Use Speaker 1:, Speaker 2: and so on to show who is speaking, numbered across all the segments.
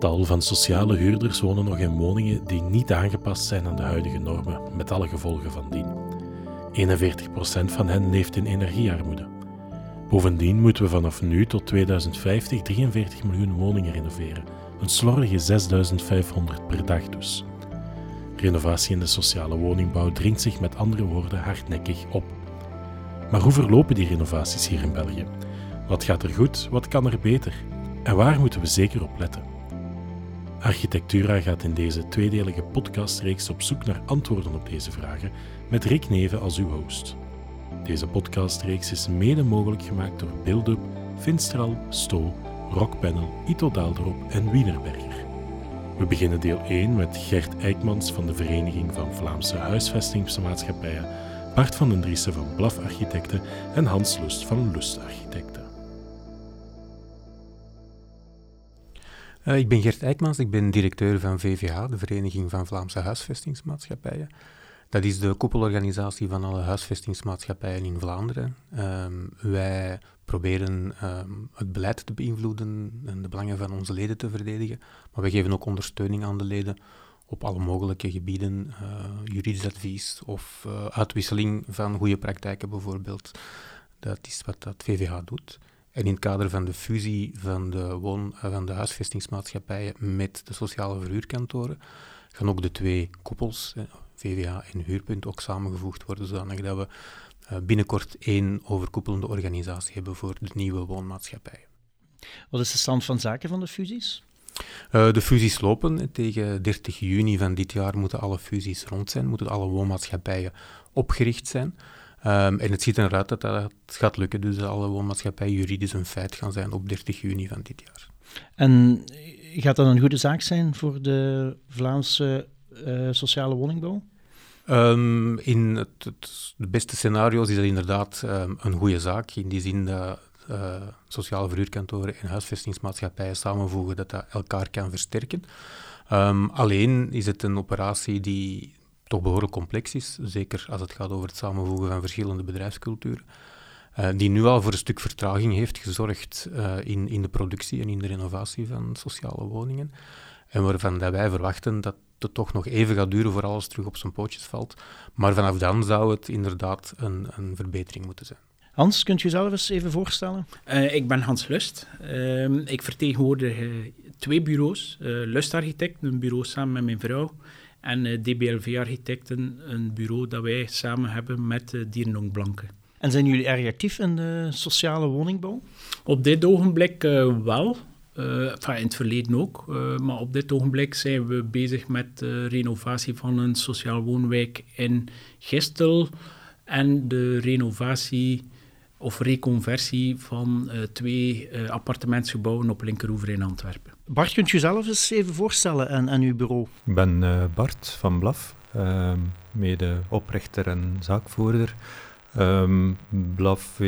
Speaker 1: Tal van sociale huurders wonen nog in woningen die niet aangepast zijn aan de huidige normen, met alle gevolgen van dien. 41% van hen leeft in energiearmoede. Bovendien moeten we vanaf nu tot 2050 43 miljoen woningen renoveren, een slordige 6500 per dag dus. Renovatie in de sociale woningbouw dringt zich met andere woorden hardnekkig op. Maar hoe verlopen die renovaties hier in België? Wat gaat er goed, wat kan er beter? En waar moeten we zeker op letten? Architectura gaat in deze tweedelige podcastreeks op zoek naar antwoorden op deze vragen met Rick Neven als uw host. Deze podcastreeks is mede mogelijk gemaakt door Buildup, Finstral, Sto, Rockpanel, Ito Daalderop en Wienerberger. We beginnen deel 1 met Gert Eijkmans van de Vereniging van Vlaamse Huisvestingsmaatschappijen, Bart van den Driessen van Blaf Architecten en Hans Lust van Lust Architecten.
Speaker 2: Uh, ik ben Gert Eijkmans, ik ben directeur van VVH, de Vereniging van Vlaamse Huisvestingsmaatschappijen. Dat is de koepelorganisatie van alle huisvestingsmaatschappijen in Vlaanderen. Um, wij proberen um, het beleid te beïnvloeden en de belangen van onze leden te verdedigen, maar we geven ook ondersteuning aan de leden op alle mogelijke gebieden, uh, juridisch advies of uh, uitwisseling van goede praktijken bijvoorbeeld. Dat is wat dat VVH doet. En in het kader van de fusie van de, woon, eh, van de huisvestingsmaatschappijen met de sociale verhuurkantoren gaan ook de twee koepels, VVA en Huurpunt, ook samengevoegd worden, zodanig dat we eh, binnenkort één overkoepelende organisatie hebben voor de nieuwe woonmaatschappijen.
Speaker 3: Wat is de stand van zaken van de fusies?
Speaker 2: Uh, de fusies lopen. Tegen 30 juni van dit jaar moeten alle fusies rond zijn, moeten alle woonmaatschappijen opgericht zijn. Um, en het ziet eruit dat dat gaat lukken, dus alle woonmaatschappijen juridisch een feit gaan zijn op 30 juni van dit jaar.
Speaker 3: En gaat dat een goede zaak zijn voor de Vlaamse uh, sociale woningbouw?
Speaker 2: Um, in het, het, de beste scenario's is dat inderdaad um, een goede zaak, in die zin dat uh, sociale verhuurkantoren en huisvestingsmaatschappijen samenvoegen, dat dat elkaar kan versterken. Um, alleen is het een operatie die toch behoorlijk complex is, zeker als het gaat over het samenvoegen van verschillende bedrijfsculturen, uh, die nu al voor een stuk vertraging heeft gezorgd uh, in, in de productie en in de renovatie van sociale woningen, en waarvan dat wij verwachten dat het toch nog even gaat duren voor alles terug op zijn pootjes valt. Maar vanaf dan zou het inderdaad een, een verbetering moeten zijn.
Speaker 3: Hans, kunt je jezelf eens even voorstellen?
Speaker 4: Uh, ik ben Hans Lust. Uh, ik vertegenwoordig uh, twee bureaus. Lust Architect, een bureau samen met mijn vrouw. En DBLV Architecten, een bureau dat wij samen hebben met uh, Dierenong Blanke.
Speaker 3: En zijn jullie erg actief in de sociale woningbouw?
Speaker 4: Op dit ogenblik wel. Uh, enfin, in het verleden ook. Uh, maar op dit ogenblik zijn we bezig met de renovatie van een sociaal woonwijk in Gistel. En de renovatie of reconversie van uh, twee appartementsgebouwen op Linkeroever in Antwerpen.
Speaker 3: Bart, kunt u jezelf eens even voorstellen aan, aan uw bureau?
Speaker 5: Ik ben Bart van Blaf, ehm, mede oprichter en zaakvoerder. Um, Blaf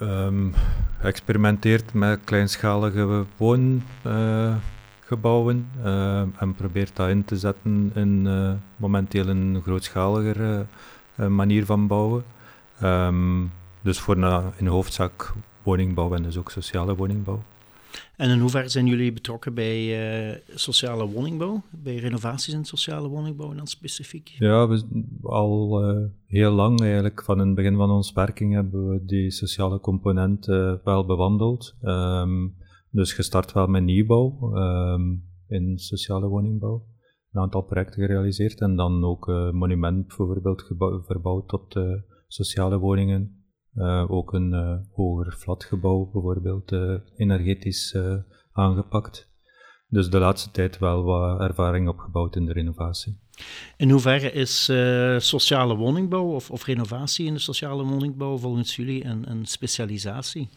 Speaker 5: um, experimenteert met kleinschalige woongebouwen uh, en probeert dat in te zetten in uh, momenteel een grootschaligere uh, manier van bouwen. Um, dus voor na, in hoofdzaak woningbouw en dus ook sociale woningbouw.
Speaker 3: En in hoeverre zijn jullie betrokken bij uh, sociale woningbouw, bij renovaties in sociale woningbouw dan specifiek?
Speaker 5: Ja, we, al uh, heel lang eigenlijk, van het begin van ons werking hebben we die sociale component uh, wel bewandeld. Um, dus gestart wel met nieuwbouw um, in sociale woningbouw. Een aantal projecten gerealiseerd en dan ook monument bijvoorbeeld verbouwd tot sociale woningen uh, ook een uh, hoger flatgebouw bijvoorbeeld uh, energetisch aangepakt. Dus de laatste tijd wel wat ervaring opgebouwd in de renovatie.
Speaker 3: In hoeverre is sociale woningbouw of, of, renovatie in de sociale woningbouw volgens jullie een, een specialisatie?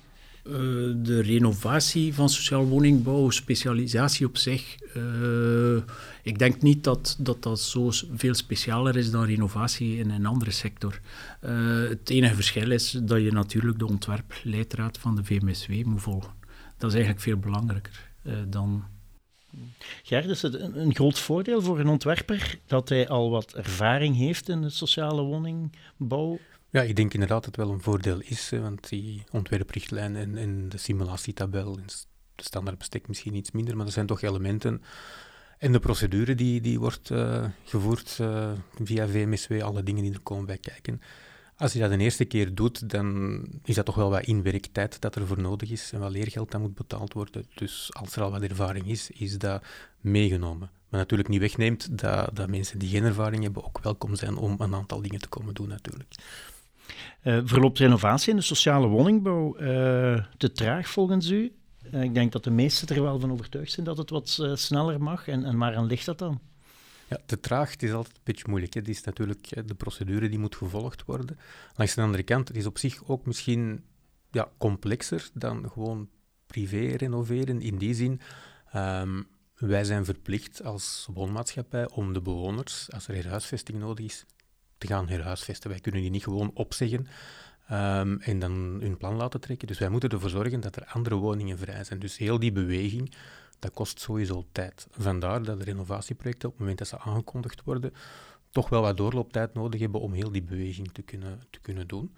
Speaker 4: Uh, de renovatie van sociaal woningbouw, specialisatie op zich. Uh, ik denk niet dat, dat dat zo veel specialer is dan renovatie in een andere sector. Uh, het enige verschil is dat je natuurlijk de ontwerpleidraad van de VMSW moet volgen. Dat is eigenlijk veel belangrijker dan
Speaker 3: Gert, is het een, een, groot voordeel voor een ontwerper dat hij al wat ervaring heeft in de sociale woningbouw?
Speaker 2: Ja, ik denk inderdaad dat het wel een voordeel is, want die ontwerprichtlijn en, en de simulatietabel, de standaard bestek misschien iets minder, maar er zijn toch elementen. En de procedure die, die wordt uh, gevoerd uh, via VMSW, alle dingen die er komen bij kijken. Als je dat een eerste keer doet, dan is dat toch wel wat inwerktijd dat er voor nodig is en wat leergeld dat moet betaald worden. Dus als er al wat ervaring is, is dat meegenomen. Maar natuurlijk niet wegneemt dat, dat mensen die geen ervaring hebben ook welkom zijn om een aantal dingen te komen doen natuurlijk.
Speaker 3: Uh, verloopt renovatie in de sociale woningbouw uh, te traag volgens u? Uh, ik denk dat de meesten er wel van overtuigd zijn dat het wat sneller mag. En, en waaraan ligt dat dan?
Speaker 2: Ja, te traag, het is altijd een beetje moeilijk. Het is natuurlijk de procedure die moet gevolgd worden. Langs de andere kant, het is op zich ook misschien ja, complexer dan gewoon privé renoveren. In die zin, um, wij zijn verplicht als woonmaatschappij om de bewoners, als er herhuisvesting nodig is, te gaan herhuisvesten. Wij kunnen die niet gewoon opzeggen um, en dan hun plan laten trekken. Dus wij moeten ervoor zorgen dat er andere woningen vrij zijn. Dus heel die beweging, dat kost sowieso tijd. Vandaar dat de renovatieprojecten op het moment dat ze aangekondigd worden, toch wel wat doorlooptijd nodig hebben om heel die beweging te kunnen, te kunnen doen.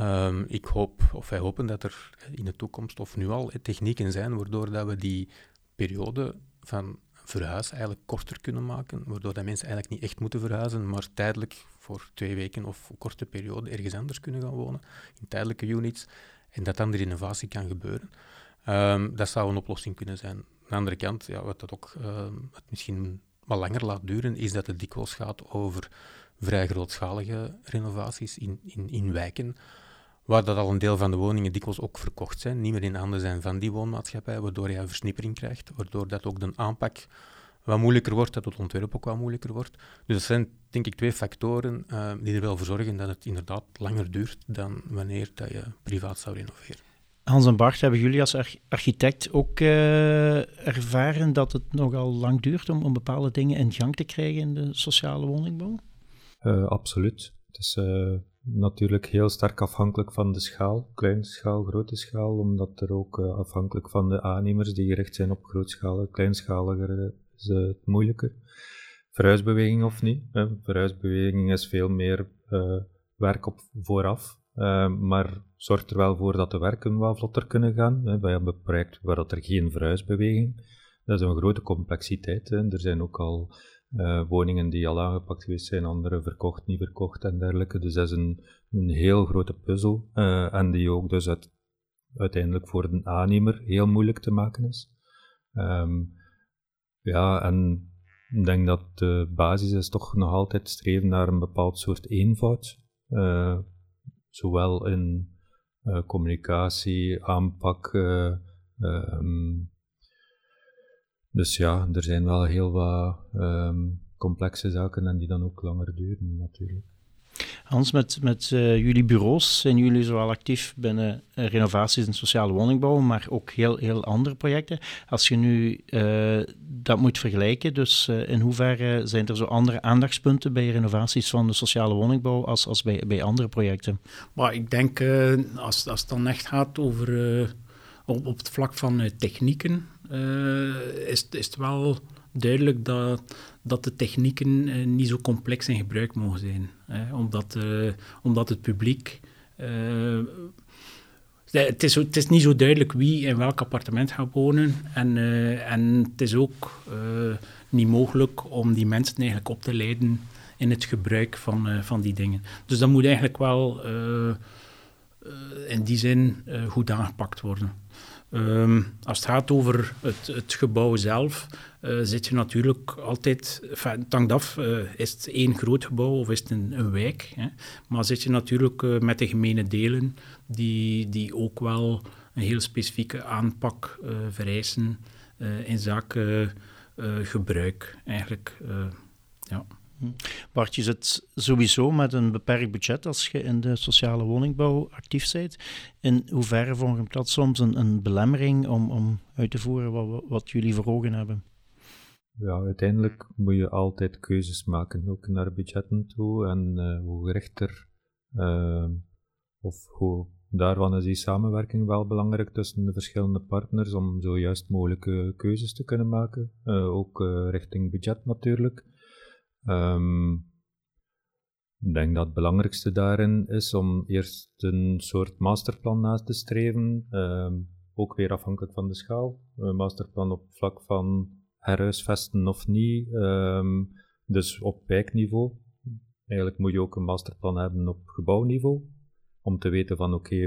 Speaker 2: Um, ik hoop, of wij hopen dat er in de toekomst of nu al technieken zijn waardoor dat we die periode van verhuis eigenlijk korter kunnen maken, waardoor dat mensen eigenlijk niet echt moeten verhuizen, maar tijdelijk voor twee weken of een korte periode ergens anders kunnen gaan wonen, in tijdelijke units, en dat dan de renovatie kan gebeuren. Um, dat zou een oplossing kunnen zijn. Aan de andere kant, ja, wat dat ook um, het misschien wat langer laat duren, is dat het dikwijls gaat over vrij grootschalige renovaties in, in, in wijken, waar dat al een deel van de woningen dikwijls ook verkocht zijn, niet meer in handen zijn van die woonmaatschappij, waardoor je een versnippering krijgt, waardoor dat ook de aanpak wat moeilijker wordt, dat het ontwerp ook wat moeilijker wordt. Dus dat zijn denk ik twee factoren uh, die er wel voor zorgen dat het inderdaad langer duurt dan wanneer dat je privaat zou renoveren.
Speaker 3: Hans en Bart, hebben jullie als architect ook uh, ervaren dat het nogal lang duurt om, om bepaalde dingen in gang te krijgen in de sociale woningbouw?
Speaker 5: Uh, absoluut. Het is natuurlijk heel sterk afhankelijk van de schaal, kleine schaal, grote schaal, omdat er ook uh, afhankelijk van de aannemers die gericht zijn op grootschalig, kleinschaliger is het moeilijker. Verhuisbeweging of niet. Hè. Verhuisbeweging is veel meer uh, werk op vooraf, maar zorgt er wel voor dat de werken wat vlotter kunnen gaan. Hè. Wij hebben een project waar dat er geen verhuisbeweging dat is een grote complexiteit. Er zijn ook al uh, woningen die al aangepakt geweest zijn, andere verkocht, niet verkocht en dergelijke. Dus dat is een, een heel grote puzzel uh, en die ook dus uit, uiteindelijk voor de aannemer heel moeilijk te maken is. Um, ja, en ik denk dat de basis is toch nog altijd streven naar een bepaald soort eenvoud. Uh, zowel in communicatie, aanpak, um, dus ja, er zijn wel heel wat um, complexe zaken en die dan ook langer duren natuurlijk.
Speaker 3: Hans, met, met uh, jullie bureaus zijn jullie zowel actief binnen uh, renovaties en sociale woningbouw, maar ook heel, heel andere projecten. Als je nu uh, dat moet vergelijken, dus in hoeverre zijn er zo andere aandachtspunten bij renovaties van de sociale woningbouw als, als bij, bij andere projecten?
Speaker 4: Maar ik denk, als, als het dan echt gaat over op, op het vlak van technieken, is, is het wel duidelijk dat, dat de technieken uh, niet zo complex in gebruik mogen zijn. Hè, omdat, uh, omdat het publiek. het, is, het is niet zo duidelijk wie in welk appartement gaat wonen. En, en het is ook niet mogelijk om die mensen eigenlijk op te leiden in het gebruik van, van die dingen. Dus dat moet eigenlijk wel in die zin goed aangepakt worden. Um, als het gaat over het, gebouw zelf, uh, zit je natuurlijk altijd, enfin, hangt af, uh, is het één groot gebouw of is het een, wijk? Hè? Maar zit je natuurlijk uh, met de gemene delen, die, die ook wel een heel specifieke aanpak vereisen in zaken gebruik, eigenlijk. ja.
Speaker 3: Bart, je zit sowieso met een beperkt budget als je in de sociale woningbouw actief bent. In hoeverre vormt dat soms een, een belemmering om, om uit te voeren wat, wat jullie voor ogen hebben?
Speaker 5: Ja, uiteindelijk moet je altijd keuzes maken, ook naar budgetten toe. En uh, hoe gerichter uh, of hoe daarvan is die samenwerking wel belangrijk tussen de verschillende partners om zo juist mogelijke keuzes te kunnen maken. Uh, ook richting budget natuurlijk. Um, ik denk dat het belangrijkste daarin is om eerst een soort masterplan naast te streven. Um, ook weer afhankelijk van de schaal. Een masterplan op vlak van herhuisvesten of niet. Ehm, dus op wijkniveau. Eigenlijk moet je ook een masterplan hebben op gebouwniveau. Om te weten van oké,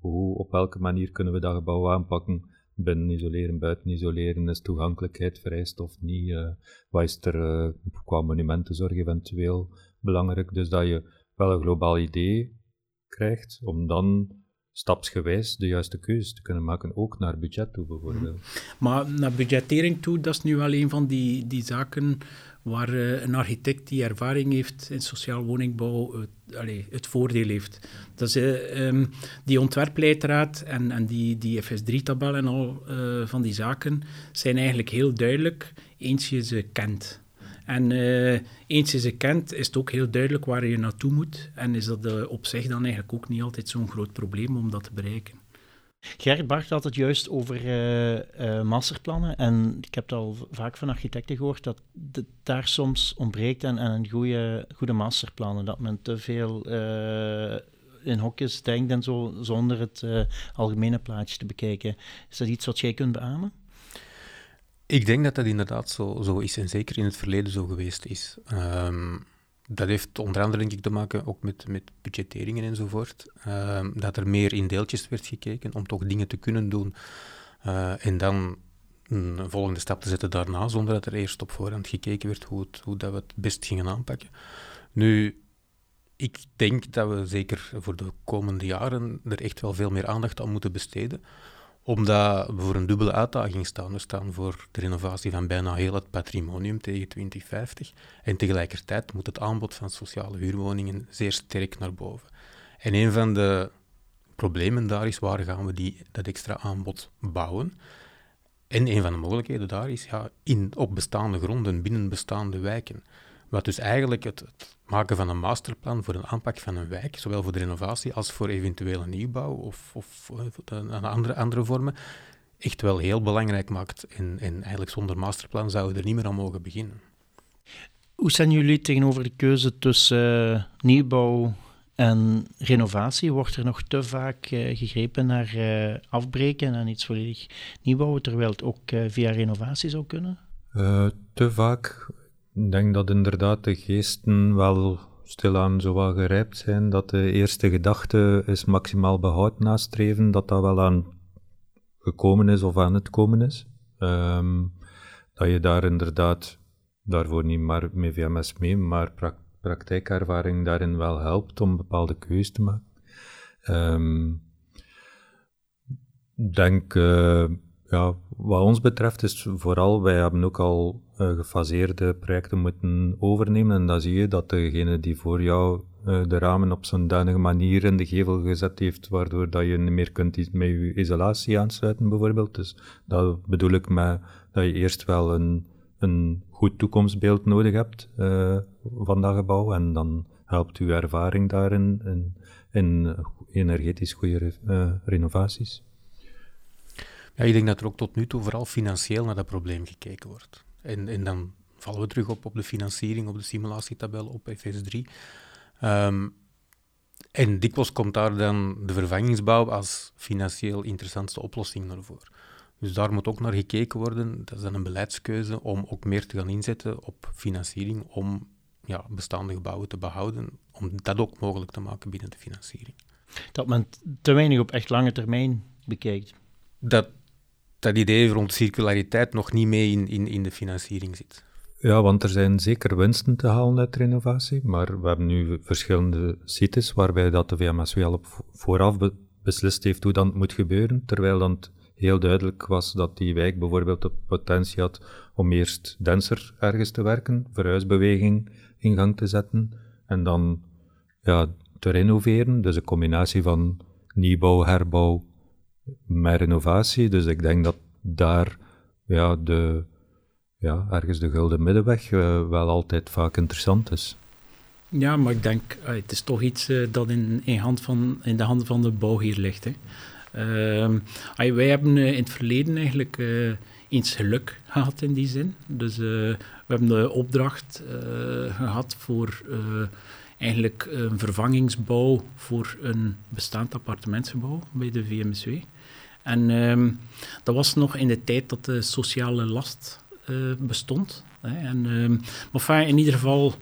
Speaker 5: hoe, op welke manier kunnen we dat gebouw aanpakken. Binnen isoleren, buiten isoleren, is toegankelijkheid vereist of niet? Uh, er uh, qua monumentenzorg eventueel belangrijk? Dus dat je wel een globaal idee krijgt, om dan stapsgewijs de juiste keuze te kunnen maken, ook naar budget toe bijvoorbeeld.
Speaker 4: Maar naar budgettering toe, dat is nu wel een van die, die zaken waar uh, een architect die ervaring heeft in sociaal woningbouw het, voordeel heeft. Dat is, uh, um, die ontwerpleidraad en, en die, die FS3-tabel en al uh, van die zaken zijn eigenlijk heel duidelijk eens je ze kent. En uh, eens je ze kent, is het ook heel duidelijk waar je naartoe moet. En is dat uh, op zich dan eigenlijk ook niet altijd zo'n groot probleem om dat te bereiken.
Speaker 3: Gerrit Bart had het juist over uh, masterplannen. En ik heb het al vaak van architecten gehoord dat het daar soms ontbreekt aan, aan een goede, goede masterplannen. Dat men te veel in hokjes denkt en zo, zonder het algemene plaatje te bekijken. Is dat iets wat jij kunt beamen?
Speaker 2: Ik denk dat dat inderdaad zo, zo is en zeker in het verleden zo geweest is. Um, dat heeft onder andere denk ik te maken ook met, met budgetteringen enzovoort. Um, dat er meer in deeltjes werd gekeken om toch dingen te kunnen doen. Uh, en dan een volgende stap te zetten daarna, zonder dat er eerst op voorhand gekeken werd hoe, hoe dat we het best gingen aanpakken. Nu, ik denk dat we zeker voor de komende jaren er echt wel veel meer aandacht aan moeten besteden omdat we voor een dubbele uitdaging staan. We staan voor de renovatie van bijna heel het patrimonium tegen 2050. En tegelijkertijd moet het aanbod van sociale huurwoningen zeer sterk naar boven. En een van de problemen daar is, waar gaan we die, dat extra aanbod bouwen? En een van de mogelijkheden daar is ja, in, op bestaande gronden, binnen bestaande wijken. Wat dus eigenlijk het, het, maken van een masterplan voor een aanpak van een wijk, zowel voor de renovatie als voor eventuele nieuwbouw of, of een andere, andere vormen, echt wel heel belangrijk maakt. En, en eigenlijk zonder masterplan zouden we er niet meer aan mogen beginnen.
Speaker 3: Hoe zijn jullie tegenover de keuze tussen uh, nieuwbouw en renovatie? Wordt er nog te vaak uh, gegrepen naar uh, afbreken en iets volledig nieuwbouwen, terwijl het ook via renovatie zou kunnen?
Speaker 5: te vaak ik denk dat inderdaad de geesten wel stilaan zo wel gerijpt zijn, dat de eerste gedachte is maximaal behoud nastreven, dat dat wel aan gekomen is of aan het komen is. Um, dat je daar inderdaad, daarvoor niet maar met VMS mee, maar pra praktijkervaring daarin wel helpt om bepaalde keuzes te maken. Um, denk, uh, ja, wat ons betreft is vooral, wij hebben ook al uh, gefaseerde projecten moeten overnemen. En dan zie je dat degene die voor jou uh, de ramen op zo'n danige manier in de gevel gezet heeft, waardoor dat je niet meer kunt met je isolatie aansluiten, bijvoorbeeld. Dus dat bedoel ik met dat je eerst wel een, een goed toekomstbeeld nodig hebt uh, van dat gebouw. En dan helpt uw ervaring daarin in, in energetisch goede renovaties.
Speaker 2: Ja, ik denk dat er ook tot nu toe vooral financieel naar dat probleem gekeken wordt. En, en dan vallen we terug op, op de financiering, op de simulatietabel, op FS3. Um, ehm, en dikwijls komt daar dan de vervangingsbouw als financieel interessantste oplossing naar voren. Dus daar moet ook naar gekeken worden. Dat is dan een beleidskeuze om ook meer te gaan inzetten op financiering, om ja, bestaande gebouwen te behouden, om dat ook mogelijk te maken binnen de financiering.
Speaker 3: Dat men te weinig op echt lange termijn bekijkt.
Speaker 2: Dat dat idee rond circulariteit nog niet mee in, in, in de financiering zit.
Speaker 5: Ja, want er zijn zeker winsten te halen uit renovatie, maar we hebben nu verschillende sites waarbij dat de VMSW al op vooraf beslist heeft hoe dat moet gebeuren, terwijl dan heel duidelijk was dat die wijk bijvoorbeeld de potentie had om eerst denser ergens te werken, verhuisbeweging in gang te zetten en dan ja, te renoveren. Dus een combinatie van nieuwbouw, herbouw met renovatie. Dus ik denk dat daar ja, de, ja, ergens de gulden middenweg uh, wel altijd vaak interessant is.
Speaker 4: Ja, maar ik denk, uh, het is toch iets uh, dat in, in, hand van, in de handen van de bouwheer ligt. Hè. Ehm, wij hebben in het verleden eigenlijk eens geluk gehad in die zin. Dus we hebben de opdracht gehad voor eigenlijk een vervangingsbouw voor een bestaand appartementsgebouw bij de VMSW. En ehm, dat was nog in de tijd dat de sociale last bestond. Hè. En, um, maar in ieder geval,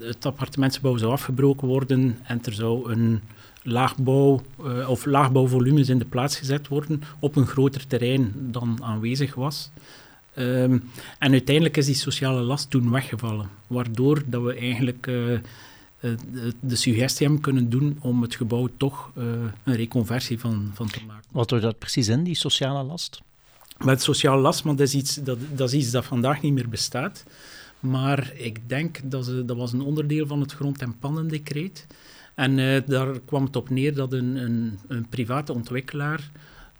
Speaker 4: het appartementsgebouw zou afgebroken worden en er zou een laagbouw of laagbouwvolumes in de plaats gezet worden op een groter terrein dan aanwezig was. Ehm, en uiteindelijk is die sociale last toen weggevallen, waardoor dat we eigenlijk uh, de suggestie hebben kunnen doen om het gebouw toch uh, een reconversie van, van te maken.
Speaker 3: Wat houdt dat precies in, die sociale last?
Speaker 4: Met sociale last, maar dat is, iets, dat, dat is iets dat vandaag niet meer bestaat. Maar ik denk dat ze, dat was een onderdeel van het grond- en pannendecreet. En uh, daar kwam het op neer dat een, een, een private ontwikkelaar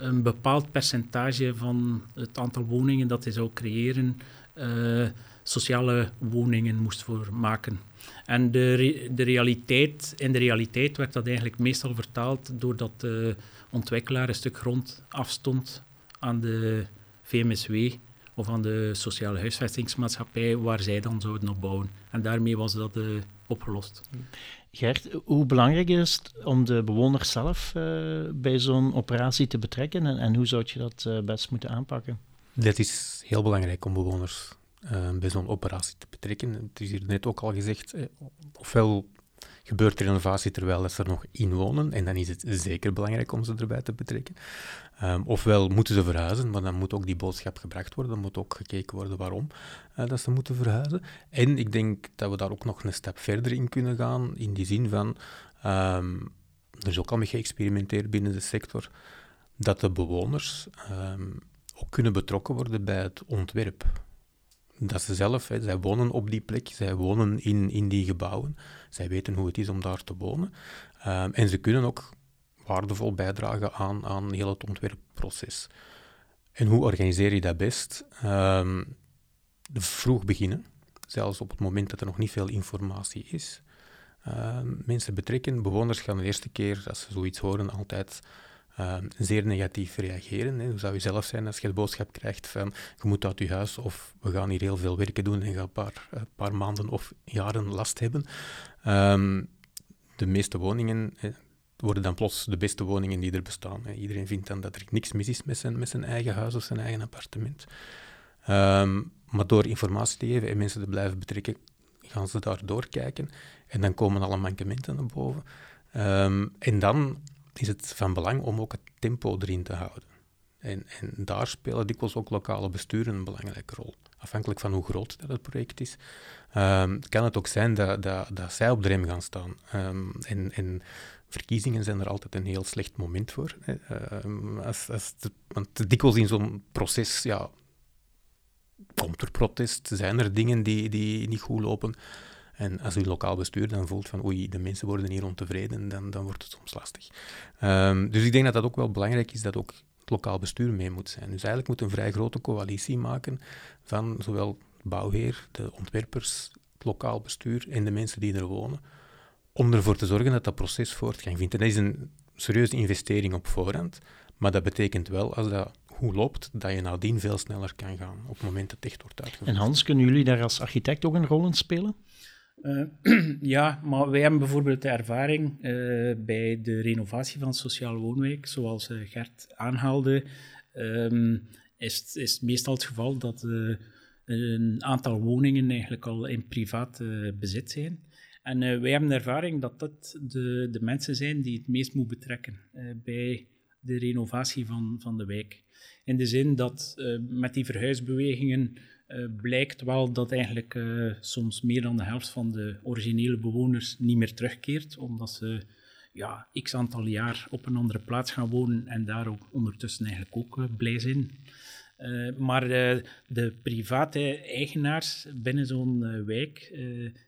Speaker 4: een bepaald percentage van het aantal woningen dat hij zou creëren, uh, sociale woningen moest voor maken. En de, de realiteit, in de realiteit werd dat eigenlijk meestal vertaald doordat de ontwikkelaar een stuk grond afstond aan de VMSW of aan de sociale huisvestingsmaatschappij waar zij dan zouden op bouwen. En daarmee was dat uh, opgelost.
Speaker 3: Gert, hoe belangrijk is het om de bewoners zelf uh, bij zo'n operatie te betrekken en, en, hoe zou je dat uh, best moeten aanpakken?
Speaker 2: Dat is heel belangrijk om bewoners uh, bij zo'n operatie te betrekken. Het is hier net ook al gezegd, ofwel gebeurt er renovatie terwijl ze er nog in wonen, en dan is het zeker belangrijk om ze erbij te betrekken. Um, ofwel moeten ze verhuizen, maar dan moet ook die boodschap gebracht worden, dan moet ook gekeken worden waarom uh, dat ze moeten verhuizen. En ik denk dat we daar ook nog een stap verder in kunnen gaan, in die zin van, um, er is ook al mee geëxperimenteerd binnen de sector, dat de bewoners um, ook kunnen betrokken worden bij het ontwerp. Dat ze zelf, zij wonen op die plek, zij wonen in, in die gebouwen, zij weten hoe het is om daar te wonen. en ze kunnen ook waardevol bijdragen aan, aan heel het ontwerpproces. En hoe organiseer je dat best? Um, vroeg beginnen, zelfs op het moment dat er nog niet veel informatie is. Um, mensen betrekken, bewoners gaan de eerste keer als ze zoiets horen altijd um, zeer negatief reageren. Hè. Hoe zou je zelf zijn als je de boodschap krijgt van je moet uit je huis of we gaan hier heel veel werken doen en gaan een paar, een paar maanden of jaren last hebben. de meeste woningen, worden dan plots de beste woningen die er bestaan. Iedereen vindt dan dat er niks mis is met zijn, met zijn eigen huis of zijn eigen appartement. Um, maar door informatie te geven en mensen te blijven betrekken, gaan ze daar doorkijken. En dan komen alle mankementen naar boven. En dan is het van belang om ook het tempo erin te houden. En, en daar spelen dikwijls ook lokale besturen een belangrijke rol. Afhankelijk van hoe groot dat het project is, um, kan het ook zijn dat, zij op de rem gaan staan. Um, en, en verkiezingen zijn er altijd een heel slecht moment voor. Uh, als, als want dikwijls in zo'n proces ja, komt er protest, zijn er dingen die, die niet goed lopen. En als uw lokaal bestuur dan voelt van oei, de mensen worden hier ontevreden, dan, dan wordt het soms lastig. Um, dus ik denk dat dat ook wel belangrijk is dat ook het lokaal bestuur mee moet zijn. Dus eigenlijk moet een vrij grote coalitie maken van zowel bouwheer, de ontwerpers, het lokaal bestuur en de mensen die er wonen om ervoor te zorgen dat dat proces voortgang vindt. En dat is een serieuze investering op voorhand, maar dat betekent wel, als dat goed loopt, dat je nadien veel sneller kan gaan op het moment dat het echt wordt uitgevoerd.
Speaker 3: En Hans, kunnen jullie daar als architect ook een rol in spelen?
Speaker 4: Uh, ja, maar wij hebben bijvoorbeeld de ervaring uh, bij de renovatie van sociale woonwijk, zoals uh, Gert aanhaalde, um, is, is het meestal het geval dat een aantal woningen eigenlijk al in privaat bezit zijn. En wij hebben de ervaring dat dat de, de mensen zijn die het meest moet betrekken bij de renovatie van, van de wijk. In de zin dat met die verhuisbewegingen blijkt wel dat eigenlijk soms meer dan de helft van de originele bewoners niet meer terugkeert, omdat ze ja, x aantal jaar op een andere plaats gaan wonen en daar ook ondertussen eigenlijk ook blij zijn. Maar de private eigenaars binnen zo'n wijk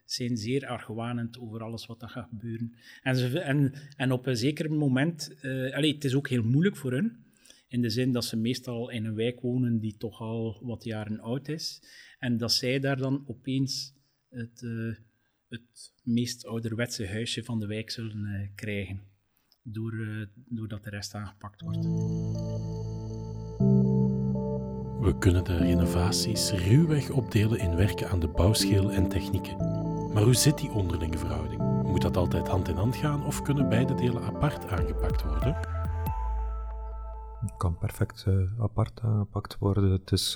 Speaker 4: zijn zeer argwanend over alles wat er gaat gebeuren. En, ze, en, en op een zeker moment, allee, het is ook heel moeilijk voor hen, in de zin dat ze meestal in een wijk wonen die toch al wat jaren oud is, en dat zij daar dan opeens het, het meest ouderwetse huisje van de wijk zullen krijgen, door, doordat de rest aangepakt wordt.
Speaker 1: We kunnen de renovaties ruwweg opdelen in werken aan de bouwschil en technieken. Maar hoe zit die onderlinge verhouding? Moet dat altijd hand in hand gaan of kunnen beide delen apart aangepakt worden?
Speaker 5: Het kan perfect apart aangepakt worden. Het is,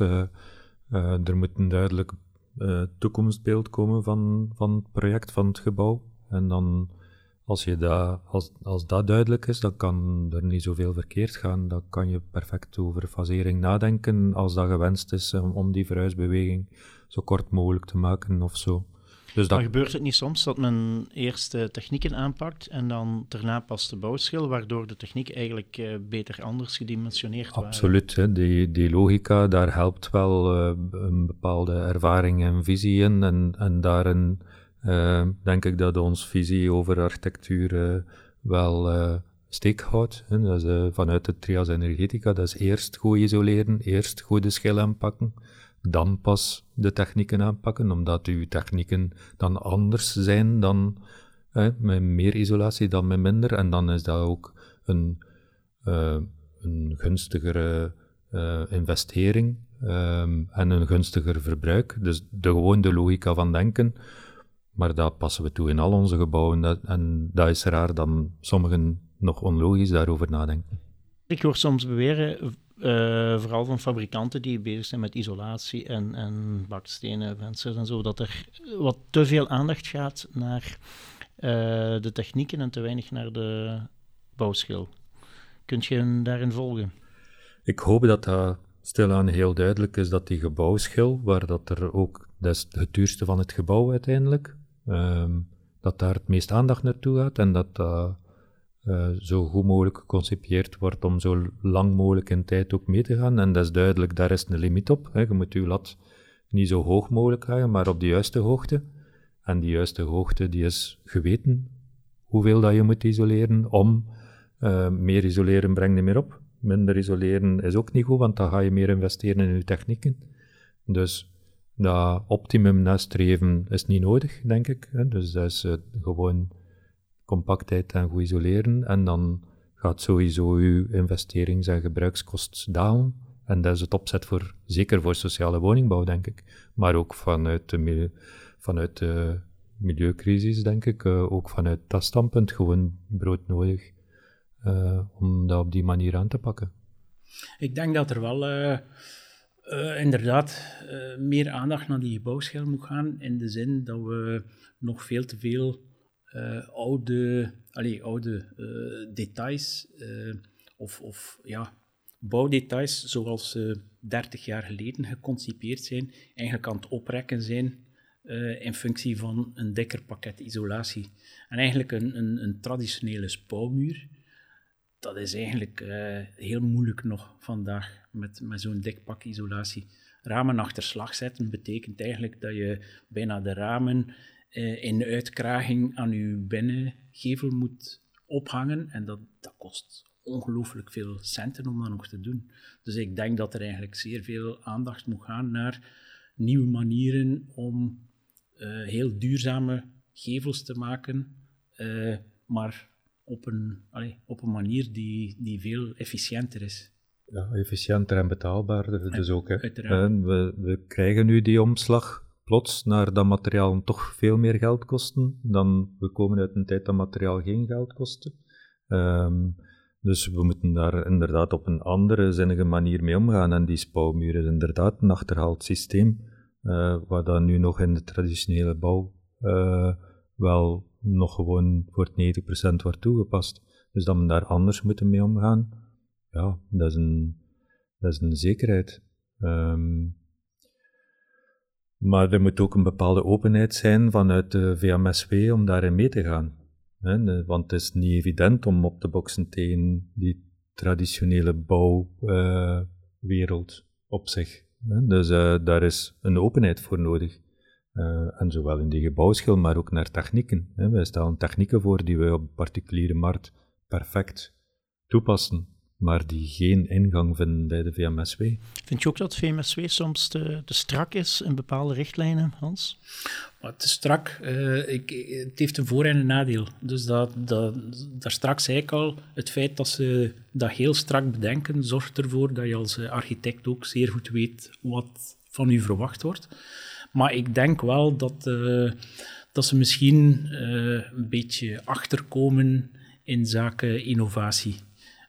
Speaker 5: er moet een duidelijk toekomstbeeld komen van, van het project, van het gebouw. En dan als, je dat, als, als dat duidelijk is, dan kan er niet zoveel verkeerd gaan. Dan kan je perfect over fasering nadenken als dat gewenst is om die verhuisbeweging zo kort mogelijk te maken of zo.
Speaker 3: Dus dat... Maar gebeurt het niet soms dat men eerst de technieken aanpakt en dan daarna pas de bouwschil, waardoor de techniek eigenlijk uh, beter anders gedimensioneerd
Speaker 5: wordt? Absoluut. Hè. Die, die logica, daar helpt wel uh, een bepaalde ervaring en visie in. En, en daarin uh, denk ik dat onze visie over architectuur wel steek houdt. Hè. Dat is, vanuit de trias energetica, dat is eerst goed isoleren, eerst goed de schil aanpakken dan pas de technieken aanpakken, omdat uw technieken dan anders zijn dan met meer isolatie dan met minder. En dan is dat ook een, uh, een gunstigere uh, investering um, en een gunstiger verbruik. Dus de gewone logica van denken. Maar dat passen we toe in al onze gebouwen. En dat is raar dan sommigen nog onlogisch daarover nadenken.
Speaker 3: Ik hoor soms beweren uh, vooral van fabrikanten die bezig zijn met isolatie en, en bakstenen, vensters en zo, dat er wat te veel aandacht gaat naar uh, de technieken en te weinig naar de bouwschil. Kunt je daarin volgen?
Speaker 5: Ik hoop dat dat stilaan heel duidelijk is dat die gebouwschil, waar dat er ook, het duurste van het gebouw uiteindelijk, um, dat daar het meest aandacht naartoe gaat en dat dat uh, zo goed mogelijk geconcipieerd wordt om zo lang mogelijk in tijd ook mee te gaan. En dat is duidelijk, daar is een limiet op. Hè. Je moet je lat niet zo hoog mogelijk leggen, maar op de juiste hoogte. En die juiste hoogte die is geweten hoeveel dat je moet isoleren om uh, meer isoleren brengt niet meer op. Minder isoleren is ook niet goed, want dan ga je meer investeren in je technieken. Dus dat optimum nastreven is niet nodig, denk ik. Hè. Dus dat is uh, gewoon compactheid en goed isoleren. En dan gaat sowieso uw investerings- en gebruikskost dalen. En dat is het opzet voor, zeker voor sociale woningbouw, denk ik. Maar ook vanuit de, vanuit de milieucrisis, denk ik. Uh, ook vanuit dat standpunt gewoon broodnodig uh, om dat op die manier aan te pakken.
Speaker 4: Ik denk dat er wel uh, inderdaad meer aandacht naar die bouwschil moet gaan. In de zin dat we nog veel te veel uh, oude, allee, oude uh, details uh, of, of ja, bouwdetails zoals ze 30 jaar geleden geconcipeerd zijn, eigenlijk aan het oprekken zijn in functie van een dikker pakket isolatie. En eigenlijk een, een, een traditionele spouwmuur, dat is eigenlijk heel moeilijk nog vandaag met, met zo'n dik pak isolatie. Ramen achter slag zetten betekent eigenlijk dat je bijna de ramen uh, in uitkraging aan uw binnengevel moet ophangen. En dat, dat kost ongelooflijk veel centen om dat nog te doen. Dus ik denk dat er eigenlijk zeer veel aandacht moet gaan naar nieuwe manieren om uh, heel duurzame gevels te maken, uh, maar op een, allez, op een manier die, die veel efficiënter is.
Speaker 5: Ja, efficiënter en betaalbaarder dus ook. Hè. We, we krijgen nu die omslag plots naar dat materiaal toch veel meer geld kosten dan we komen uit een tijd dat materiaal geen geld kostte. Um, dus we moeten daar inderdaad op een andere zinnige manier mee omgaan. En die spouwmuur is inderdaad een achterhaald systeem, uh, waar dan nu nog in de traditionele bouw uh, wel nog gewoon voor 90% wordt toegepast. Dus dat we daar anders moeten mee omgaan, ja, dat is een, dat is een zekerheid. Um, maar er moet ook een bepaalde openheid zijn vanuit de VMSW om daarin mee te gaan. Want het is niet evident om op te boksen tegen die traditionele bouwwereld uh, op zich. Dus uh, daar is een openheid voor nodig. Uh, en zowel in die gebouwschil, maar ook naar technieken. Wij stellen technieken voor die we op de particuliere markt perfect toepassen maar die geen ingang vinden bij de VMSW.
Speaker 3: Vind je ook dat VMSW soms te, te strak is in bepaalde richtlijnen, Hans?
Speaker 4: Maar te strak, uh, ik, het heeft een voor- en een nadeel. Dus dat, dat, daar straks zei ik al, het feit dat ze dat heel strak bedenken, zorgt ervoor dat je als architect ook zeer goed weet wat van u verwacht wordt. Maar ik denk wel dat, uh, dat ze misschien uh, een beetje achterkomen in zaken innovatie.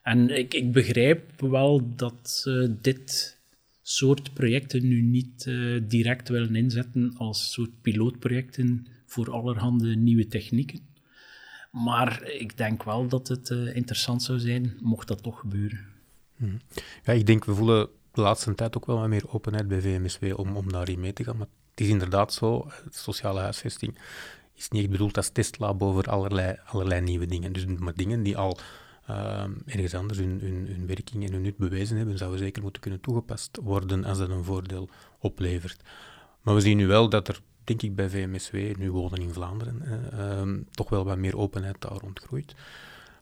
Speaker 4: En ik, ik begrijp wel dat uh, dit soort projecten nu niet uh, direct willen inzetten als soort pilootprojecten voor allerhande nieuwe technieken. Maar ik denk wel dat het uh, interessant zou zijn, mocht dat toch gebeuren.
Speaker 2: Hmm. Ja, ik denk, we voelen de laatste tijd ook wel wat meer openheid bij VMSW om, om daarin mee te gaan. Maar het is inderdaad zo, sociale huisvesting is niet bedoeld als testlab over allerlei, allerlei nieuwe dingen. Dus maar dingen die al ergens anders hun, hun, hun, werking en hun nut bewezen hebben, zouden zeker moeten kunnen toegepast worden als dat een voordeel oplevert. Maar we zien nu wel dat er, denk ik, bij VMSW, nu wonen in Vlaanderen, uh, toch wel wat meer openheid daar rondgroeit.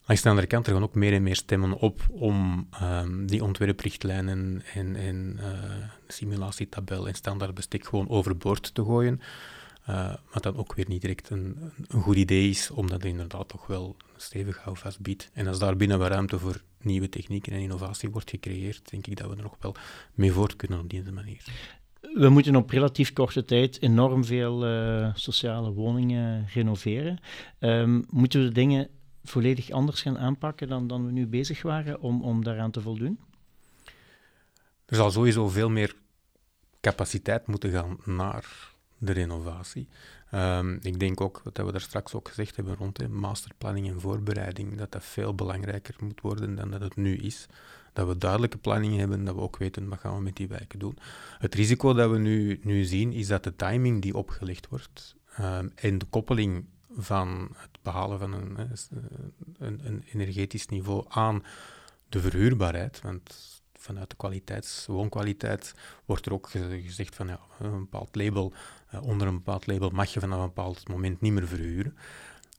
Speaker 2: Langs de andere kant, er gaan ook meer en meer stemmen op om um, die ontwerprichtlijnen en, en uh, simulatietabel en standaardbestek gewoon overboord te gooien. Uh, wat dan ook weer niet direct een, een goed idee is, omdat het inderdaad toch wel stevig houvast biedt. En als daar binnen wat ruimte voor nieuwe technieken en innovatie wordt gecreëerd, denk ik dat we er nog wel mee voort kunnen op deze manier.
Speaker 3: We moeten op relatief korte tijd enorm veel uh, sociale woningen renoveren. Um, moeten we de dingen volledig anders gaan aanpakken dan, dan we nu bezig waren om, om daaraan te voldoen?
Speaker 2: Er zal sowieso veel meer capaciteit moeten gaan naar de renovatie. Um, ik denk ook, wat we daar straks ook gezegd hebben rond masterplanning en voorbereiding, dat dat veel belangrijker moet worden dan dat het nu is. Dat we duidelijke planning hebben, dat we ook weten wat gaan we met die wijken doen. Het risico dat we nu, nu zien, is dat de timing die opgelegd wordt um, en de koppeling van het behalen van een, een, een energetisch niveau aan de verhuurbaarheid, want vanuit de kwaliteits, woonkwaliteit wordt er ook gezegd van ja, een bepaald label, onder een bepaald label mag je vanaf een bepaald moment niet meer verhuren.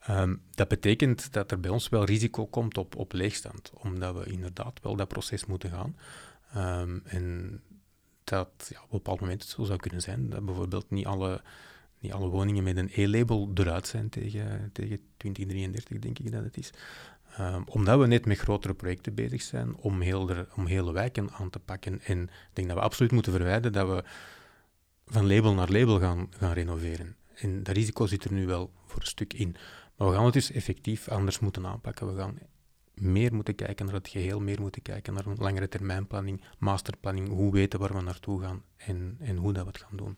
Speaker 2: Um, dat betekent dat er bij ons wel risico komt op, op leegstand, omdat we inderdaad wel dat proces moeten gaan. Um, en dat ja, op een bepaald moment zo zou kunnen zijn dat bijvoorbeeld niet alle, niet alle woningen met een E-label eruit zijn tegen, tegen 2033, denk ik dat het is. Um, omdat we net met grotere projecten bezig zijn om, heel om hele wijken aan te pakken. En ik denk dat we absoluut moeten verwijden dat we van label naar label gaan, gaan renoveren. En dat risico zit er nu wel voor een stuk in. Maar we gaan het dus effectief anders moeten aanpakken. We gaan meer moeten kijken naar het geheel, meer moeten kijken naar een langere termijnplanning, masterplanning, hoe weten waar we naartoe gaan en, en hoe dat we het gaan doen.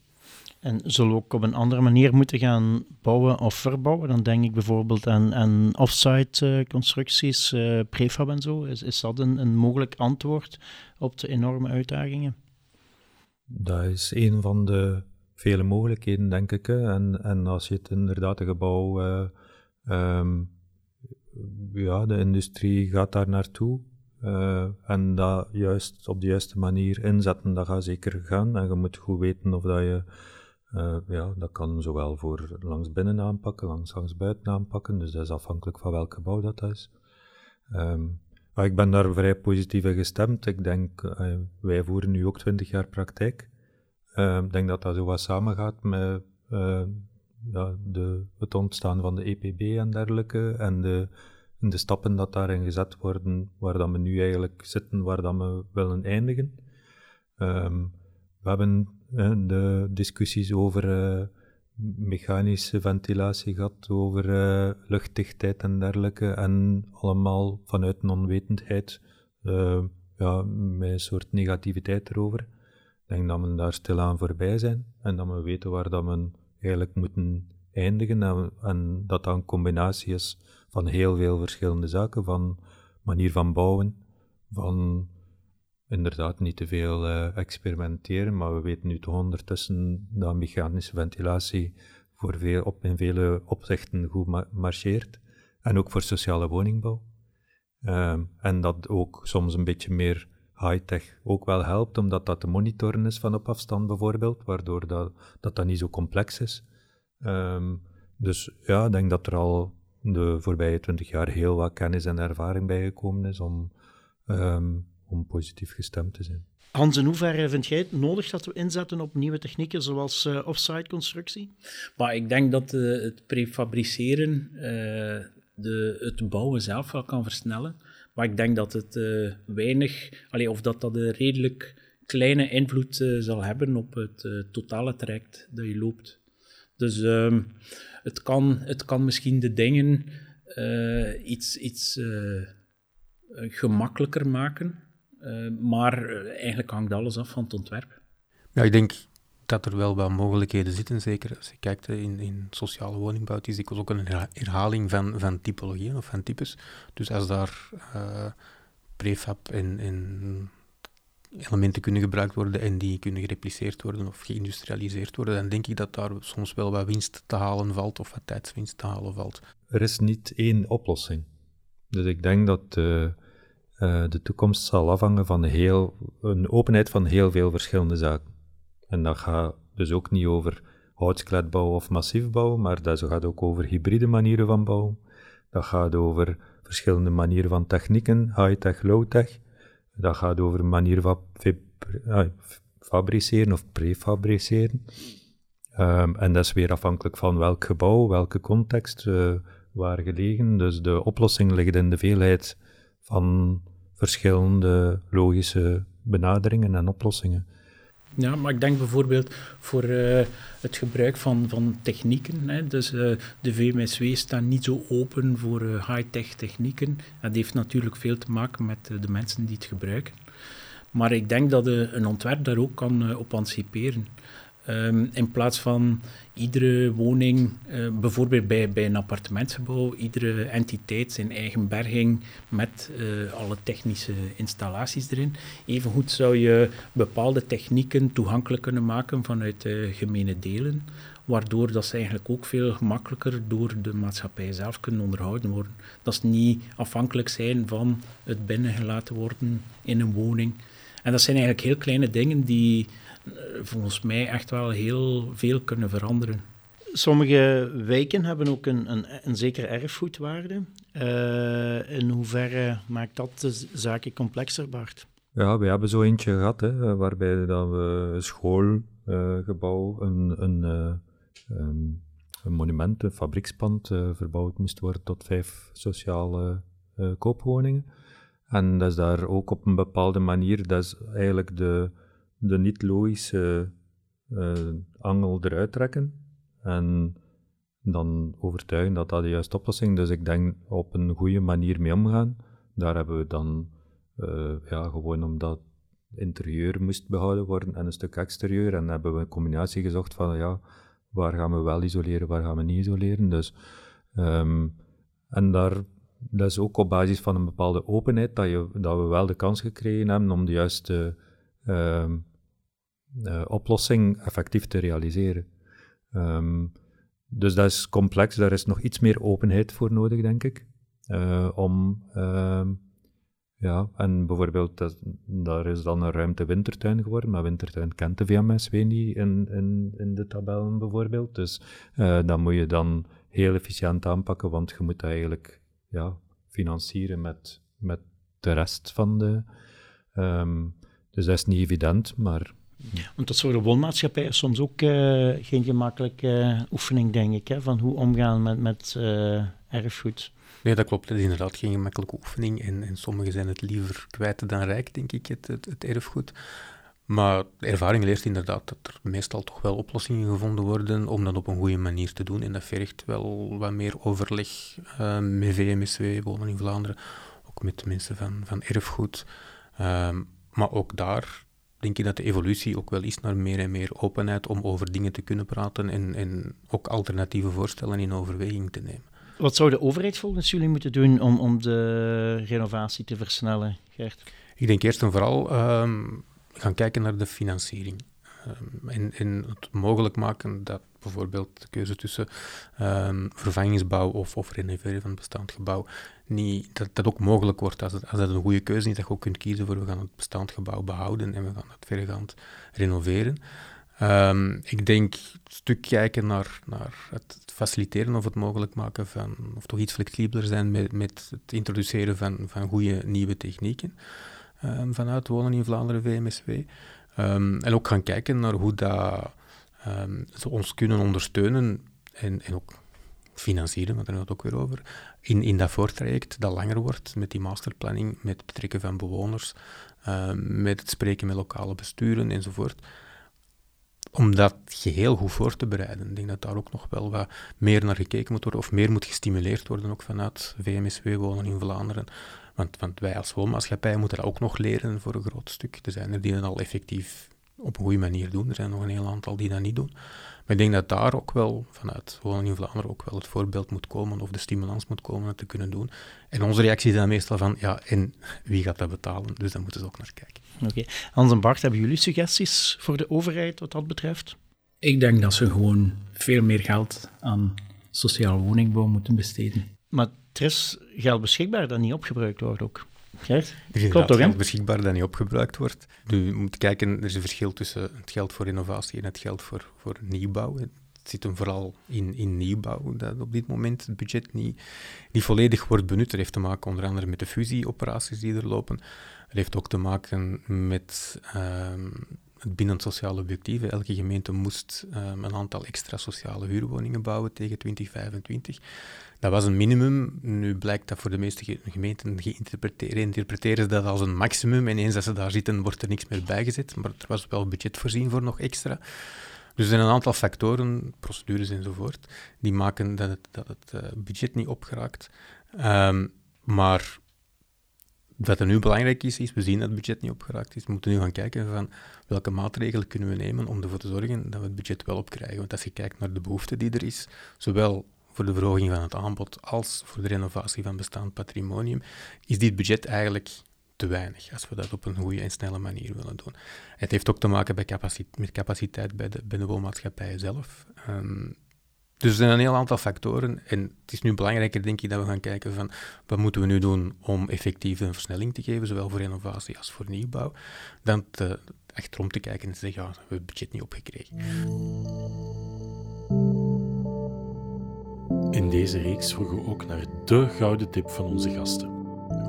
Speaker 3: En zullen we ook op een andere manier moeten gaan bouwen of verbouwen? Dan denk ik bijvoorbeeld aan, aan offsite uh, constructies, uh, prefab en zo. Is, is dat een, een mogelijk antwoord op de enorme uitdagingen?
Speaker 5: Dat is een van de vele mogelijkheden, denk ik. En, en als je het inderdaad een gebouw, uh, um, ja, de industrie gaat daar naartoe. Uh, en dat juist op de juiste manier inzetten, dat gaat zeker gaan. En je moet goed weten of dat je uh, ja, dat kan zowel voor langs binnen aanpakken, langs, langs buiten aanpakken. Dus dat is afhankelijk van welke bouw dat is. Maar ik ben daar vrij positief in gestemd. Ik denk, uh, wij voeren nu ook 20 jaar praktijk. Uh, ik denk dat dat zo wat samengaat met uh, ja, de, het ontstaan van de EPB en dergelijke. En de, de stappen dat daarin gezet worden, waar dat we nu eigenlijk zitten, waar dat we willen eindigen. Um, we hebben de discussies over mechanische ventilatie gehad, over uh, luchtdichtheid en dergelijke, en allemaal vanuit een onwetendheid, uh, ja, met een soort negativiteit erover. Ik denk dat we daar stilaan voorbij zijn en dat we weten waar dat we eigenlijk moeten eindigen en, en dat dat een combinatie is van heel veel verschillende zaken, van manier van bouwen, van inderdaad niet te veel uh, experimenteren, maar we weten nu toch ondertussen dat mechanische ventilatie voor veel, op, in vele opzichten goed marcheert. En ook voor sociale woningbouw. Uh, en dat ook soms een beetje meer high-tech ook wel helpt, omdat dat te monitoren is van op afstand bijvoorbeeld, waardoor dat, dat, dat niet zo complex is. Um, dus ja, ik denk dat er al de voorbije twintig jaar heel wat kennis en ervaring bijgekomen is om um, om positief gestemd te zijn.
Speaker 3: Hans, in hoeverre vind jij het nodig dat we inzetten op nieuwe technieken zoals uh, offsite constructie?
Speaker 4: Maar ik denk dat uh, het prefabriceren uh, de, het bouwen zelf wel kan versnellen. Maar ik denk dat het weinig, allee, of dat dat een redelijk kleine invloed zal hebben op het totale traject dat je loopt. Dus ehm, het, kan, het kan misschien de dingen iets, iets gemakkelijker maken. Maar eigenlijk hangt alles af van het ontwerp.
Speaker 2: Ja, ik denk dat er wel wat mogelijkheden zitten, zeker als je kijkt in, in sociale woningbouw. Het is dikwijls ook een herhaling van, van typologieën of van types. Dus als daar uh, prefab en, en elementen kunnen gebruikt worden en die kunnen gerepliceerd worden of geïndustrialiseerd worden, dan denk ik dat daar soms wel wat winst te halen valt of wat tijdswinst te halen valt.
Speaker 5: Er is niet één oplossing. Dus ik denk dat uh, de toekomst zal afhangen van heel, een openheid van heel veel verschillende zaken. En dat gaat dus ook niet over houtskletbouw of massief bouwen, maar dat gaat ook over hybride manieren van bouwen. Dat gaat over verschillende manieren van technieken, high-tech, low-tech. Dat gaat over manieren van ah, fabriceren of prefabriceren. Um, en dat is weer afhankelijk van welk gebouw, welke context, uh, waar gelegen. Dus de oplossing ligt in de veelheid van verschillende logische benaderingen en oplossingen.
Speaker 4: Ja, maar ik denk bijvoorbeeld voor uh, het gebruik van, van technieken. Hè. Dus uh, de VMSW staat niet zo open voor uh, high-tech technieken. Dat heeft natuurlijk veel te maken met de mensen die het gebruiken. Maar ik denk dat een ontwerp daar ook kan op anticiperen. Ehm, in plaats van iedere woning, uh, bijvoorbeeld bij, bij een appartementsgebouw, iedere entiteit zijn eigen berging met uh, alle technische installaties erin. Evengoed zou je bepaalde technieken toegankelijk kunnen maken vanuit uh, gemene delen, waardoor dat ze eigenlijk ook veel gemakkelijker door de maatschappij zelf kunnen onderhouden worden. Dat ze niet afhankelijk zijn van het binnengelaten worden in een woning. En dat zijn eigenlijk heel kleine dingen die eh, volgens mij echt wel heel veel kunnen veranderen.
Speaker 3: Sommige wijken hebben ook een, een, een zekere erfgoedwaarde. Uh, in hoeverre maakt dat de zaken complexer, Bart?
Speaker 5: Ja, we hebben zo eentje gehad, hè, waarbij dat we een schoolgebouw, uh, een, een, uh, um, een monument, een fabriekspand uh, verbouwd moest worden tot vijf sociale koopwoningen. En dat is daar ook op een bepaalde manier, dat is eigenlijk de, de niet-logische uh, angel eruit trekken en dan overtuigen dat dat de juiste oplossing is. Dus ik denk op een goede manier mee omgaan. Daar hebben we dan uh, ja, gewoon omdat interieur moest behouden worden en een stuk exterieur. En hebben we een combinatie gezocht van ja, waar gaan we wel isoleren, waar gaan we niet isoleren. Dus, um, en daar, dat is ook op basis van een bepaalde openheid dat, je, dat we wel de kans gekregen hebben om de juiste um, uh, oplossing effectief te realiseren. Um, dus dat is complex, daar is nog iets meer openheid voor nodig, denk ik. Uh, om, uh, ja, en bijvoorbeeld, dat, daar is dan een ruimte wintertuin geworden, maar wintertuin kent de VMSW niet in, in, in de tabellen bijvoorbeeld. Dus uh, dan moet je dan heel efficiënt aanpakken, want je moet eigenlijk ja, financieren met, met de rest van de... Um, dus dat is niet evident, maar
Speaker 3: want dat soort woonmaatschappij is soms ook uh, geen gemakkelijke oefening, denk ik, hè, van hoe omgaan met, met uh, erfgoed.
Speaker 2: Nee, dat klopt. Het is inderdaad geen gemakkelijke oefening. En, en sommigen zijn het liever kwijt dan rijk, denk ik, het, het, het, erfgoed. Maar de ervaring leert inderdaad dat er meestal toch wel oplossingen gevonden worden om dat op een goede manier te doen. En dat vergt wel wat meer overleg uh, met VMSW, Wonen in Vlaanderen, ook met de mensen van, van erfgoed. Ehm, maar ook daar denk ik dat de evolutie ook wel is naar meer en meer openheid om over dingen te kunnen praten en, en ook alternatieve voorstellen in overweging te nemen.
Speaker 3: Wat zou de overheid volgens jullie moeten doen om, om de renovatie te versnellen, Gert?
Speaker 2: Ik denk eerst en vooral um, gaan kijken naar de financiering. Um, en, en, het mogelijk maken dat bijvoorbeeld de keuze tussen um, vervangingsbouw of, of renoveren van het bestaand gebouw niet, dat dat ook mogelijk wordt als, het, als dat een goede keuze is, dat je ook kunt kiezen voor we gaan het bestaand gebouw behouden en we gaan het verregaand renoveren. Um, ik denk een stuk kijken naar, naar het faciliteren of het mogelijk maken van, of toch iets flexibeler zijn met, met het introduceren van, van goede nieuwe technieken um, vanuit Wonen in Vlaanderen, VMSW. Ehm, en ook gaan kijken naar hoe dat, ze ons kunnen ondersteunen en, en ook financieren, want daar hebben we het ook weer over, in, in dat voortraject dat langer wordt, met die masterplanning, met het betrekken van bewoners, uh, met het spreken met lokale besturen enzovoort, om dat geheel goed voor te bereiden. Ik denk dat daar ook nog wel wat meer naar gekeken moet worden, of meer moet gestimuleerd worden, ook vanuit VMSW Wonen in Vlaanderen. Want, want wij als woonmaatschappij moeten dat ook nog leren voor een groot stuk. Er zijn er die al effectief op een goede manier doen, er zijn nog een heel aantal die dat niet doen. Maar ik denk dat daar ook wel, vanuit Wonen in Vlaanderen, ook wel het voorbeeld moet komen, of de stimulans moet komen om te kunnen doen. En onze reactie is dan meestal van, ja, en wie gaat dat betalen? Dus daar moeten ze ook naar kijken.
Speaker 3: Oké. Hans en Bart, hebben jullie suggesties voor de overheid wat dat betreft?
Speaker 4: Ik denk dat ze gewoon veel meer geld aan sociale woningbouw moeten besteden.
Speaker 3: Maar er is geld beschikbaar dat niet opgebruikt wordt ook. Gert?
Speaker 2: Er is
Speaker 3: Klopt toch, hè?
Speaker 2: geld beschikbaar dat niet opgebruikt wordt. Nu, je moet kijken, er is een verschil tussen het geld voor renovatie en het geld voor, voor nieuwbouw. Het zit hem vooral in, in nieuwbouw, dat op dit moment het budget niet, niet volledig wordt benut. Dat heeft te maken onder andere met de fusieoperaties die er lopen. Het heeft ook te maken met ehm, het binnen sociale objectieven. Elke gemeente moest ehm, een aantal extra sociale huurwoningen bouwen tegen 2025. Dat was een minimum. Nu blijkt dat voor de meeste ge- gemeenten geïnterpreteren interpreteren ze dat als een maximum. En eens dat ze daar zitten, wordt er niks meer bijgezet. Maar er was wel budget voorzien voor nog extra. Dus er zijn een aantal factoren, procedures enzovoort, die maken dat het, dat het eh, budget niet opgeraakt. Ehm, maar wat er nu belangrijk is, is we zien dat het budget niet opgeraakt is. We moeten nu gaan kijken van welke maatregelen kunnen we nemen om ervoor te zorgen dat we het budget wel opkrijgen. Want als je kijkt naar de behoefte die er is, zowel voor de verhoging van het aanbod als voor de renovatie van bestaand patrimonium, is dit budget eigenlijk te weinig als we dat op een goede en snelle manier willen doen. Het heeft ook te maken met capaciteit bij de, bij zelf. Ehm, dus er zijn een heel aantal factoren en het is nu belangrijker, denk ik, dat we gaan kijken van wat moeten we nu doen om effectief een versnelling te geven, zowel voor renovatie als voor nieuwbouw, dan te, achterom te kijken en te zeggen, ja, we hebben het budget niet opgekregen.
Speaker 1: In deze reeks vroegen we ook naar de gouden tip van onze gasten.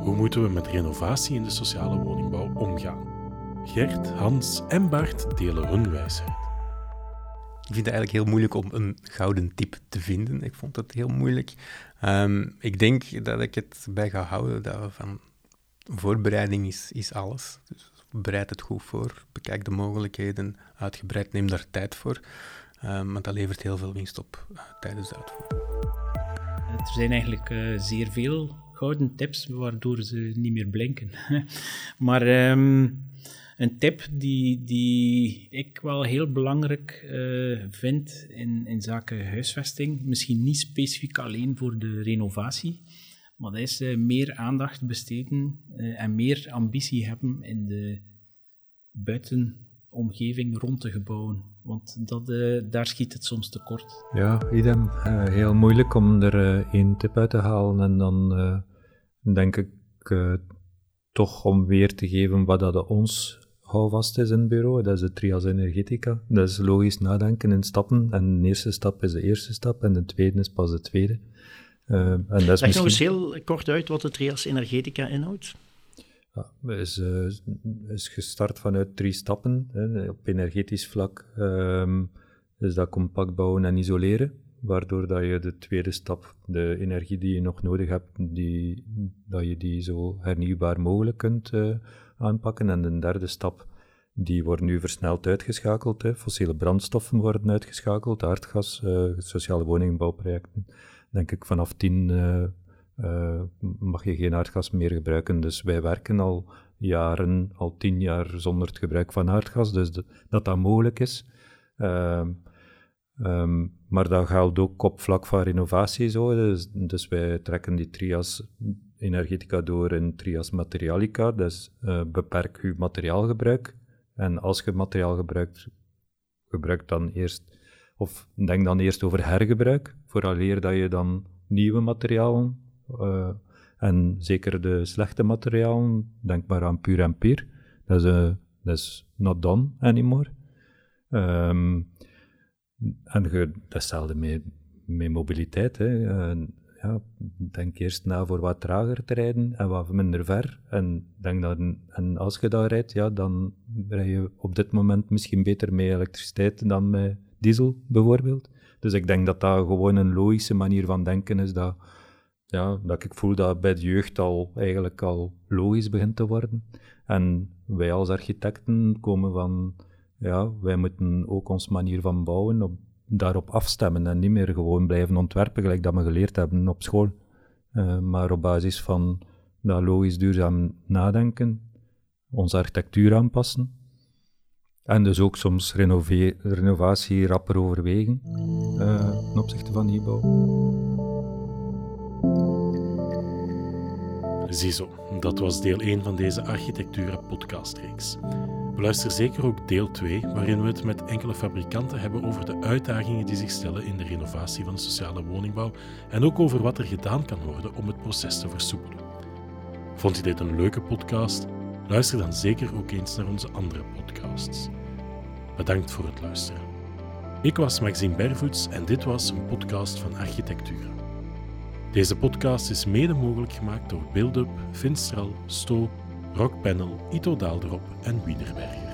Speaker 1: Hoe moeten we met renovatie in de sociale woningbouw omgaan? Gert, Hans en Bart delen hun wijsheid.
Speaker 2: Ik vind het eigenlijk heel moeilijk om een gouden tip te vinden. Ik vond het heel moeilijk. Ehm, ik denk dat ik het bij ga houden dat van voorbereiding is, is alles. Dus bereid het goed voor, bekijk de mogelijkheden uitgebreid, neem daar tijd voor. Um, want dat levert heel veel winst op uh, tijdens de uitvoering.
Speaker 4: Er zijn eigenlijk uh, zeer veel gouden tips waardoor ze niet meer blinken. maar um, een tip die, die ik wel heel belangrijk uh, vind in, in zaken huisvesting, misschien niet specifiek alleen voor de renovatie, maar dat is uh, meer aandacht besteden uh, en meer ambitie hebben in de buitenomgeving rond de gebouwen. Want dat, daar schiet het soms tekort.
Speaker 5: Ja, idem. heel moeilijk om er één tip uit te halen en dan denk ik toch om weer te geven wat dat ons houvast is in het bureau. Dat is de trias energetica. Dat is logisch nadenken in stappen. En de eerste stap is de eerste stap en de tweede is pas de tweede.
Speaker 3: Uh, en dat is Leg misschien... nog eens heel kort uit wat de trias energetica inhoudt.
Speaker 5: Ja, is, uh, is gestart vanuit drie stappen. Hè. Op energetisch vlak um, is dat compact bouwen en isoleren. Waardoor dat je de tweede stap, de energie die je nog nodig hebt, die, dat je die zo hernieuwbaar mogelijk kunt uh, aanpakken. En de derde stap, die wordt nu versneld uitgeschakeld. Hè. Fossiele brandstoffen worden uitgeschakeld, aardgas, uh, sociale woningbouwprojecten. Denk ik vanaf 10 uh, uh, mag je geen aardgas meer gebruiken. Dus wij werken al jaren, al tien jaar zonder het gebruik van aardgas, dus dat dat mogelijk is. Um, maar dat geldt ook op vlak van renovatie zo. Dus, dus wij trekken die trias energetica door in trias materialica. Dus uh, beperk je materiaalgebruik. En als je materiaal gebruikt, gebruik dan eerst, of denk dan eerst over hergebruik, vooraleer dat je dan nieuwe materialen, uh, en zeker de slechte materialen, denk maar aan puur en pier, dat is, uh, dat is not done anymore. Um, en je, datzelfde met, met mobiliteit. Hè. Ja, denk eerst na voor wat trager te rijden en wat minder ver. En, denk dat, en als je daar rijdt, ja, dan rij je op dit moment misschien beter met elektriciteit dan met diesel, bijvoorbeeld. Dus ik denk dat dat gewoon een logische manier van denken is, dat, ja, dat ik voel dat bij de jeugd al eigenlijk al logisch begint te worden. En wij als architecten komen van ja, wij moeten ook onze manier van bouwen op, daarop afstemmen en niet meer gewoon blijven ontwerpen, gelijk dat we geleerd hebben op school. Uh, maar op basis van dat logisch duurzaam nadenken, onze architectuur aanpassen. En dus ook soms renovatie rapper overwegen uh, ten opzichte van nieuwbouw.
Speaker 1: Ziezo, dat was deel 1 van deze Architectura podcastreeks. Beluister zeker ook deel 2, waarin we het met enkele fabrikanten hebben over de uitdagingen die zich stellen in de renovatie van de sociale woningbouw en ook over wat er gedaan kan worden om het proces te versoepelen. Vond je dit een leuke podcast? Luister dan zeker ook eens naar onze andere podcasts. Bedankt voor het luisteren. Ik was Maxime Bervoets en dit was een podcast van Architectura. Deze podcast is mede mogelijk gemaakt door Buildup, Finstral, Sto, Rockpanel, Ito Daalderop en Wienerberger.